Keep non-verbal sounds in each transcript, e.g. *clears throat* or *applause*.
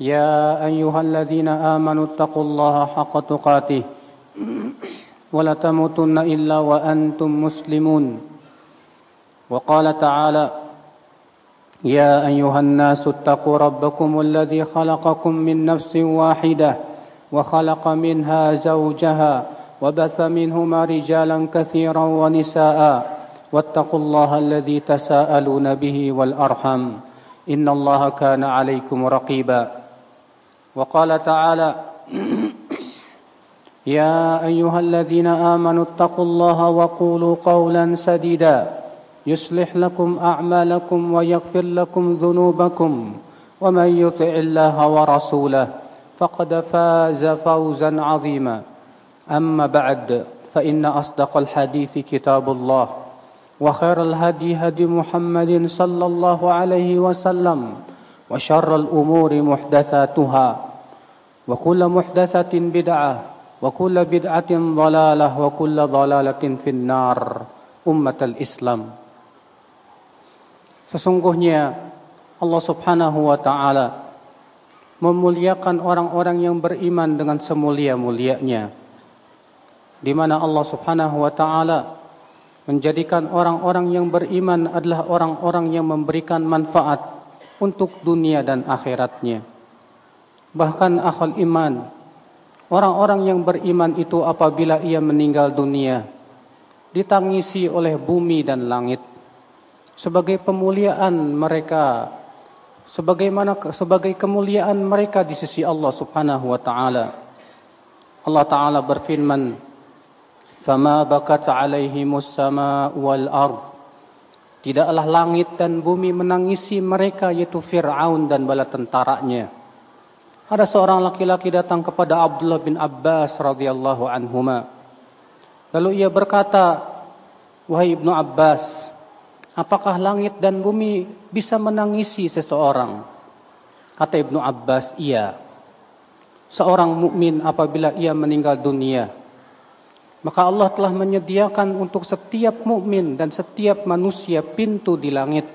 يا أيها الذين آمنوا اتقوا الله حق تقاته ولا تموتن إلا وأنتم مسلمون. وقال تعالى يا أيها الناس اتقوا ربكم الذي خلقكم من نفس واحدة وخلق منها زوجها وبث منهما رجالا كثيرا ونساء واتقوا الله الذي تساءلون به والأرحم إن الله كان عليكم رقيبا. وقال تعالى *clears throat* يا أيها الذين آمنوا اتقوا الله وقولوا قولا سديدا. يصلح لكم أعمالكم ويغفر لكم ذنوبكم ومن يطع الله ورسوله فقد فاز فوزا عظيما. أما بعد فإن أصدق الحديث كتاب الله وخير الهدي هدي محمد صلى الله عليه وسلم وشر الأمور محدثاتها. وكل محدثة بدعة وكل بدعة ضلالة وكل ضلالة في النار أمة الإسلام Sesungguhnya Allah subhanahu wa ta'ala memuliakan orang-orang yang beriman dengan semulia-mulianya. Di mana Allah subhanahu wa ta'ala menjadikan orang-orang yang beriman adalah orang-orang yang memberikan manfaat untuk dunia dan akhiratnya. Bahkan akhal iman, orang-orang yang beriman itu apabila ia meninggal dunia, ditangisi oleh bumi dan langit sebagai pemuliaan mereka sebagaimana sebagai kemuliaan mereka di sisi Allah Subhanahu wa taala. Allah taala berfirman, "Fama bakat 'alaihimus sama wal ard." Tidaklah langit dan bumi menangisi mereka yaitu Firaun dan bala tentaranya. Ada seorang laki-laki datang kepada Abdullah bin Abbas radhiyallahu anhuma. Lalu ia berkata, "Wahai Ibnu Abbas, Apakah langit dan bumi bisa menangisi seseorang? Kata Ibnu Abbas, iya. Seorang mukmin apabila ia meninggal dunia, maka Allah telah menyediakan untuk setiap mukmin dan setiap manusia pintu di langit.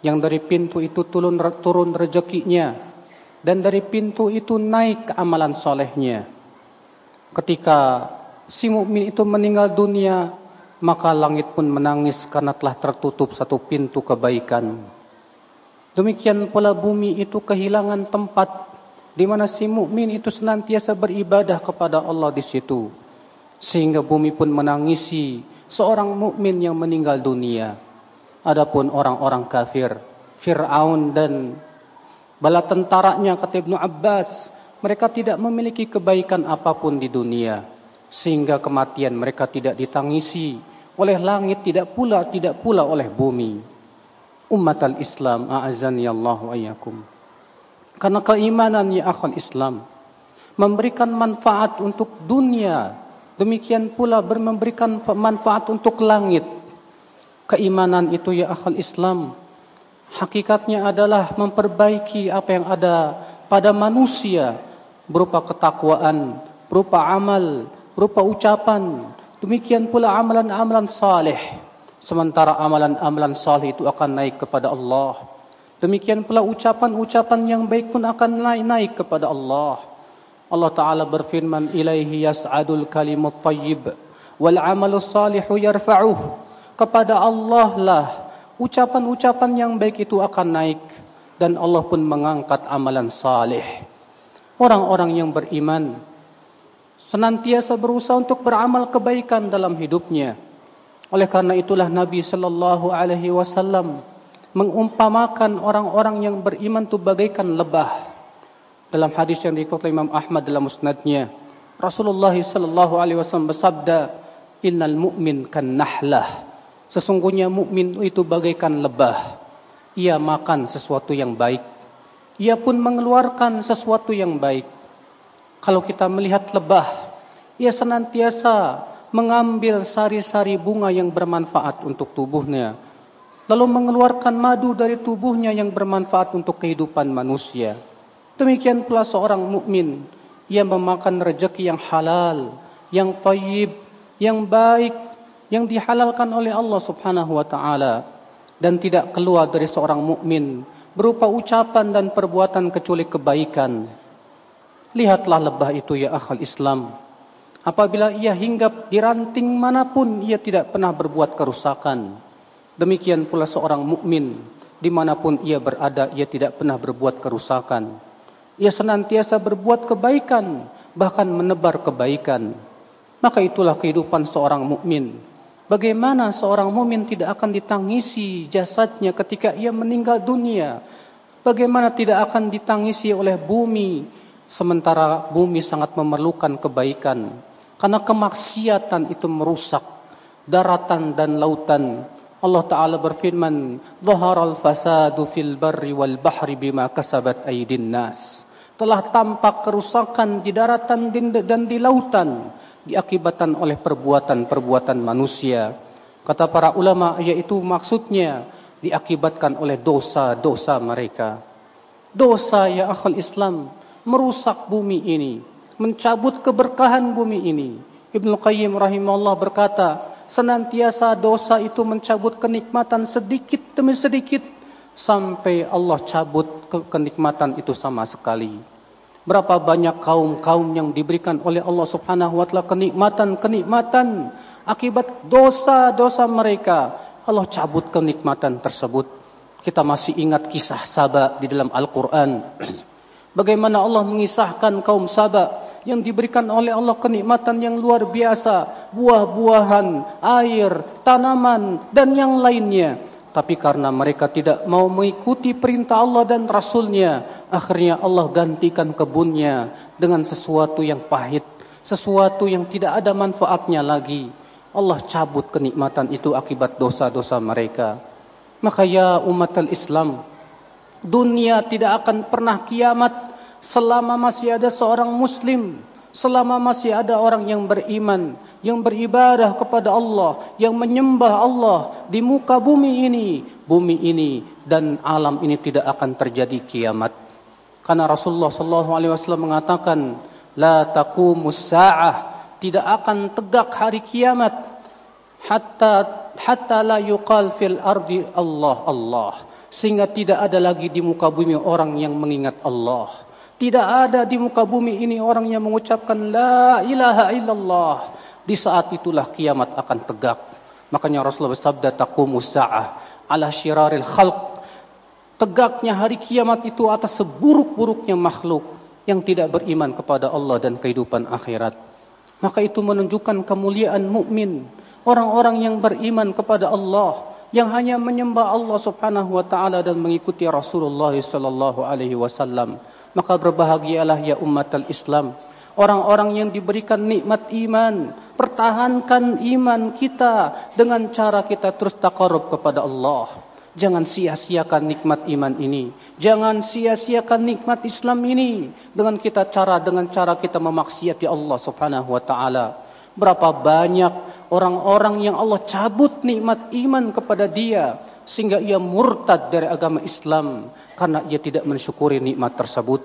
Yang dari pintu itu turun turun rezekinya dan dari pintu itu naik amalan solehnya. Ketika si mukmin itu meninggal dunia, maka langit pun menangis karena telah tertutup satu pintu kebaikan. Demikian pula bumi itu kehilangan tempat di mana si mukmin itu senantiasa beribadah kepada Allah di situ. Sehingga bumi pun menangisi seorang mukmin yang meninggal dunia. Adapun orang-orang kafir, Fir'aun dan bala tentaranya kata Ibnu Abbas, mereka tidak memiliki kebaikan apa pun di dunia sehingga kematian mereka tidak ditangisi oleh langit tidak pula tidak pula oleh bumi. Umat al-Islam a'azani Allah wa iyyakum. Karena keimanan ya akhwan Islam memberikan manfaat untuk dunia, demikian pula memberikan manfaat untuk langit. Keimanan itu ya akhwan Islam hakikatnya adalah memperbaiki apa yang ada pada manusia berupa ketakwaan, berupa amal, berupa ucapan, Demikian pula amalan-amalan saleh. Sementara amalan-amalan saleh itu akan naik kepada Allah. Demikian pula ucapan-ucapan yang baik pun akan naik-naik kepada Allah. Allah Ta'ala berfirman, Ilaihi yas'adul kalimut tayyib, wal amalus salihu yarfa'uh. Kepada Allah lah ucapan-ucapan yang baik itu akan naik. Dan Allah pun mengangkat amalan saleh. Orang-orang yang beriman, senantiasa berusaha untuk beramal kebaikan dalam hidupnya. Oleh karena itulah Nabi sallallahu alaihi wasallam mengumpamakan orang-orang yang beriman itu bagaikan lebah. Dalam hadis yang dikutip Imam Ahmad dalam musnadnya, Rasulullah sallallahu alaihi wasallam bersabda, "Innal mu'min kan nahlah." Sesungguhnya mukmin itu bagaikan lebah. Ia makan sesuatu yang baik. Ia pun mengeluarkan sesuatu yang baik. Kalau kita melihat lebah, ia senantiasa mengambil sari-sari bunga yang bermanfaat untuk tubuhnya. Lalu mengeluarkan madu dari tubuhnya yang bermanfaat untuk kehidupan manusia. Demikian pula seorang mukmin yang memakan rezeki yang halal, yang tayyib, yang baik, yang dihalalkan oleh Allah Subhanahu wa taala dan tidak keluar dari seorang mukmin berupa ucapan dan perbuatan kecuali kebaikan. Lihatlah lebah itu ya akhal Islam. Apabila ia hinggap di ranting mana pun ia tidak pernah berbuat kerusakan. Demikian pula seorang mukmin di mana pun ia berada ia tidak pernah berbuat kerusakan. Ia senantiasa berbuat kebaikan, bahkan menebar kebaikan. Maka itulah kehidupan seorang mukmin. Bagaimana seorang mukmin tidak akan ditangisi jasadnya ketika ia meninggal dunia? Bagaimana tidak akan ditangisi oleh bumi sementara bumi sangat memerlukan kebaikan? Karena kemaksiatan itu merusak daratan dan lautan. Allah Ta'ala berfirman, Zaharal fasadu fil barri wal bahri bima kasabat aydin nas. Telah tampak kerusakan di daratan dan di lautan diakibatkan oleh perbuatan-perbuatan manusia. Kata para ulama, yaitu maksudnya diakibatkan oleh dosa-dosa mereka. Dosa ya akhul Islam merusak bumi ini, mencabut keberkahan bumi ini. Ibnu Qayyim rahimahullah berkata, senantiasa dosa itu mencabut kenikmatan sedikit demi sedikit sampai Allah cabut kenikmatan itu sama sekali. Berapa banyak kaum-kaum yang diberikan oleh Allah Subhanahu wa taala kenikmatan-kenikmatan akibat dosa-dosa mereka. Allah cabut kenikmatan tersebut. Kita masih ingat kisah Saba di dalam Al-Qur'an. *clears throat* Bagaimana Allah mengisahkan kaum Saba yang diberikan oleh Allah kenikmatan yang luar biasa, buah-buahan, air, tanaman dan yang lainnya. Tapi karena mereka tidak mau mengikuti perintah Allah dan Rasulnya, akhirnya Allah gantikan kebunnya dengan sesuatu yang pahit, sesuatu yang tidak ada manfaatnya lagi. Allah cabut kenikmatan itu akibat dosa-dosa mereka. Maka ya umat al-Islam, Dunia tidak akan pernah kiamat selama masih ada seorang muslim, selama masih ada orang yang beriman, yang beribadah kepada Allah, yang menyembah Allah di muka bumi ini, bumi ini dan alam ini tidak akan terjadi kiamat. Karena Rasulullah sallallahu alaihi wasallam mengatakan, la taqumus saah, tidak akan tegak hari kiamat hatta hatta la yuqal fil ardi Allah Allah sehingga tidak ada lagi di muka bumi orang yang mengingat Allah. Tidak ada di muka bumi ini orang yang mengucapkan la ilaha illallah. Di saat itulah kiamat akan tegak. Makanya Rasulullah bersabda taqumus sa'ah ala syiraril khalq. Tegaknya hari kiamat itu atas seburuk-buruknya makhluk yang tidak beriman kepada Allah dan kehidupan akhirat. Maka itu menunjukkan kemuliaan mukmin, orang-orang yang beriman kepada Allah yang hanya menyembah Allah Subhanahu wa taala dan mengikuti Rasulullah sallallahu alaihi wasallam maka berbahagialah ya umat al-Islam. Orang-orang yang diberikan nikmat iman pertahankan iman kita dengan cara kita terus taqarrub kepada Allah. Jangan sia-siakan nikmat iman ini. Jangan sia-siakan nikmat Islam ini dengan kita cara dengan cara kita memaksiati Allah Subhanahu wa taala Berapa banyak orang-orang yang Allah cabut nikmat iman kepada dia sehingga ia murtad dari agama Islam karena ia tidak mensyukuri nikmat tersebut.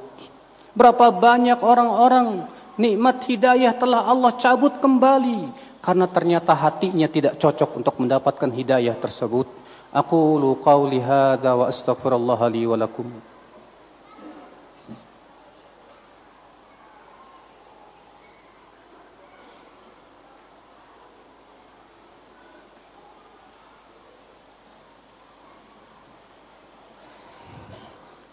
Berapa banyak orang-orang nikmat hidayah telah Allah cabut kembali karena ternyata hatinya tidak cocok untuk mendapatkan hidayah tersebut. Aku lu qauli hadza wa astaghfirullah li wa lakum.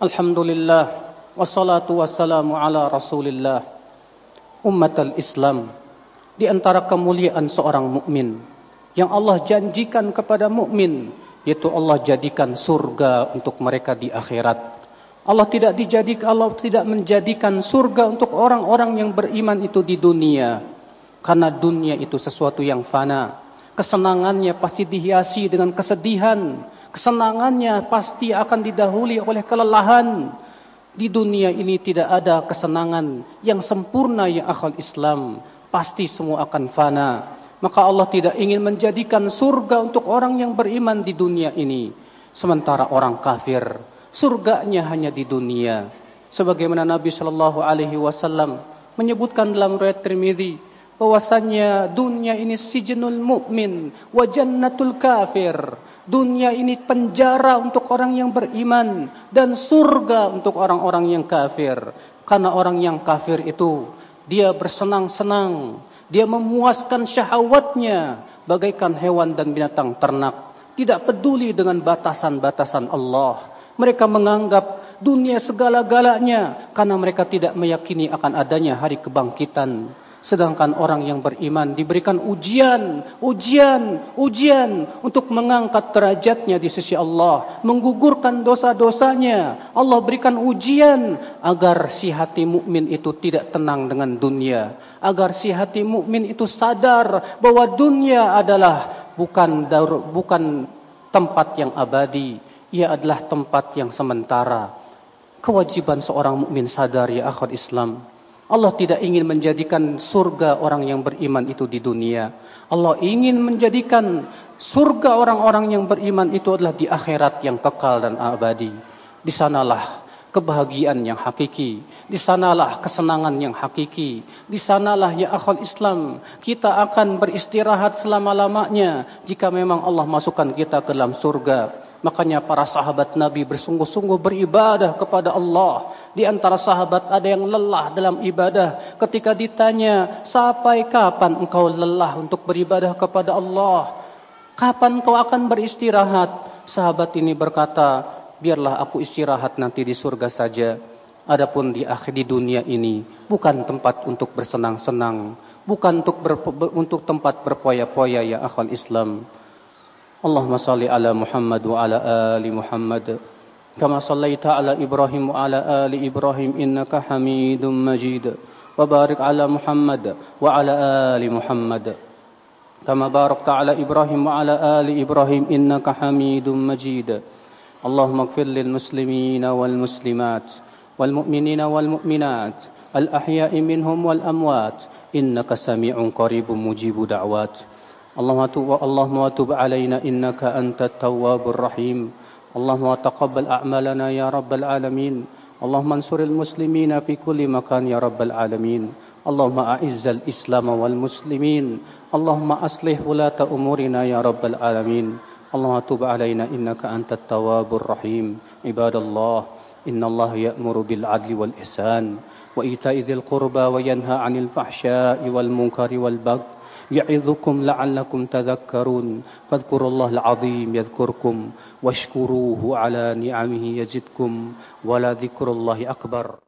Alhamdulillah wassalatu wassalamu ala Rasulillah ummatal Islam di antara kemuliaan seorang mukmin yang Allah janjikan kepada mukmin yaitu Allah jadikan surga untuk mereka di akhirat. Allah tidak dijadikan Allah tidak menjadikan surga untuk orang-orang yang beriman itu di dunia karena dunia itu sesuatu yang fana. Kesenangannya pasti dihiasi dengan kesedihan, kesenangannya pasti akan didahului oleh kelelahan. Di dunia ini tidak ada kesenangan yang sempurna ya akhal Islam. Pasti semua akan fana. Maka Allah tidak ingin menjadikan surga untuk orang yang beriman di dunia ini. Sementara orang kafir, surganya hanya di dunia. Sebagaimana Nabi Shallallahu Alaihi Wasallam menyebutkan dalam riwayat Tirmidzi bahwasanya dunia ini sijnul mukmin wa jannatul kafir. Dunia ini penjara untuk orang yang beriman dan surga untuk orang-orang yang kafir. Karena orang yang kafir itu dia bersenang-senang, dia memuaskan syahwatnya bagaikan hewan dan binatang ternak, tidak peduli dengan batasan-batasan Allah. Mereka menganggap dunia segala-galanya karena mereka tidak meyakini akan adanya hari kebangkitan. Sedangkan orang yang beriman diberikan ujian, ujian, ujian untuk mengangkat derajatnya di sisi Allah, menggugurkan dosa-dosanya. Allah berikan ujian agar si hati mukmin itu tidak tenang dengan dunia, agar si hati mukmin itu sadar bahwa dunia adalah bukan bukan tempat yang abadi, ia adalah tempat yang sementara. Kewajiban seorang mukmin sadar ya akhwat Islam Allah tidak ingin menjadikan surga orang yang beriman itu di dunia. Allah ingin menjadikan surga orang-orang yang beriman itu adalah di akhirat yang kekal dan abadi. Di sanalah kebahagiaan yang hakiki. Di sanalah kesenangan yang hakiki. Di sanalah ya akhwal Islam. Kita akan beristirahat selama-lamanya jika memang Allah masukkan kita ke dalam surga. Makanya para sahabat Nabi bersungguh-sungguh beribadah kepada Allah. Di antara sahabat ada yang lelah dalam ibadah. Ketika ditanya, sampai kapan engkau lelah untuk beribadah kepada Allah? Kapan kau akan beristirahat? Sahabat ini berkata, biarlah aku istirahat nanti di surga saja. Adapun di akhir di dunia ini bukan tempat untuk bersenang-senang, bukan untuk ber, untuk tempat berpoya-poya ya akhwal Islam. اللهم صل على محمد وعلى آل محمد كما صليت على إبراهيم وعلى آل إبراهيم إنك حميد مجيد وبارك على محمد وعلى آل محمد كما باركت على إبراهيم وعلى آل إبراهيم إنك حميد مجيد اللهم اغفر للمسلمين والمسلمات والمؤمنين والمؤمنات الأحياء منهم والأموات إنك سميع قريب مجيب دعوات اللهم تب اللهم تب علينا إنك أنت التواب الرحيم اللهم تقبل أعمالنا يا رب العالمين اللهم انصر المسلمين في كل مكان يا رب العالمين اللهم أعز الإسلام والمسلمين اللهم أصلح ولاة أمورنا يا رب العالمين اللهم تب علينا إنك أنت التواب الرحيم. عباد الله إن الله يأمر بالعدل والإحسان وإيتاء ذي القربى وينهى عن الفحشاء والمنكر والبغي يعظكم لعلكم تذكرون. فاذكروا الله العظيم يذكركم واشكروه على نعمه يزدكم. ولذكر الله أكبر.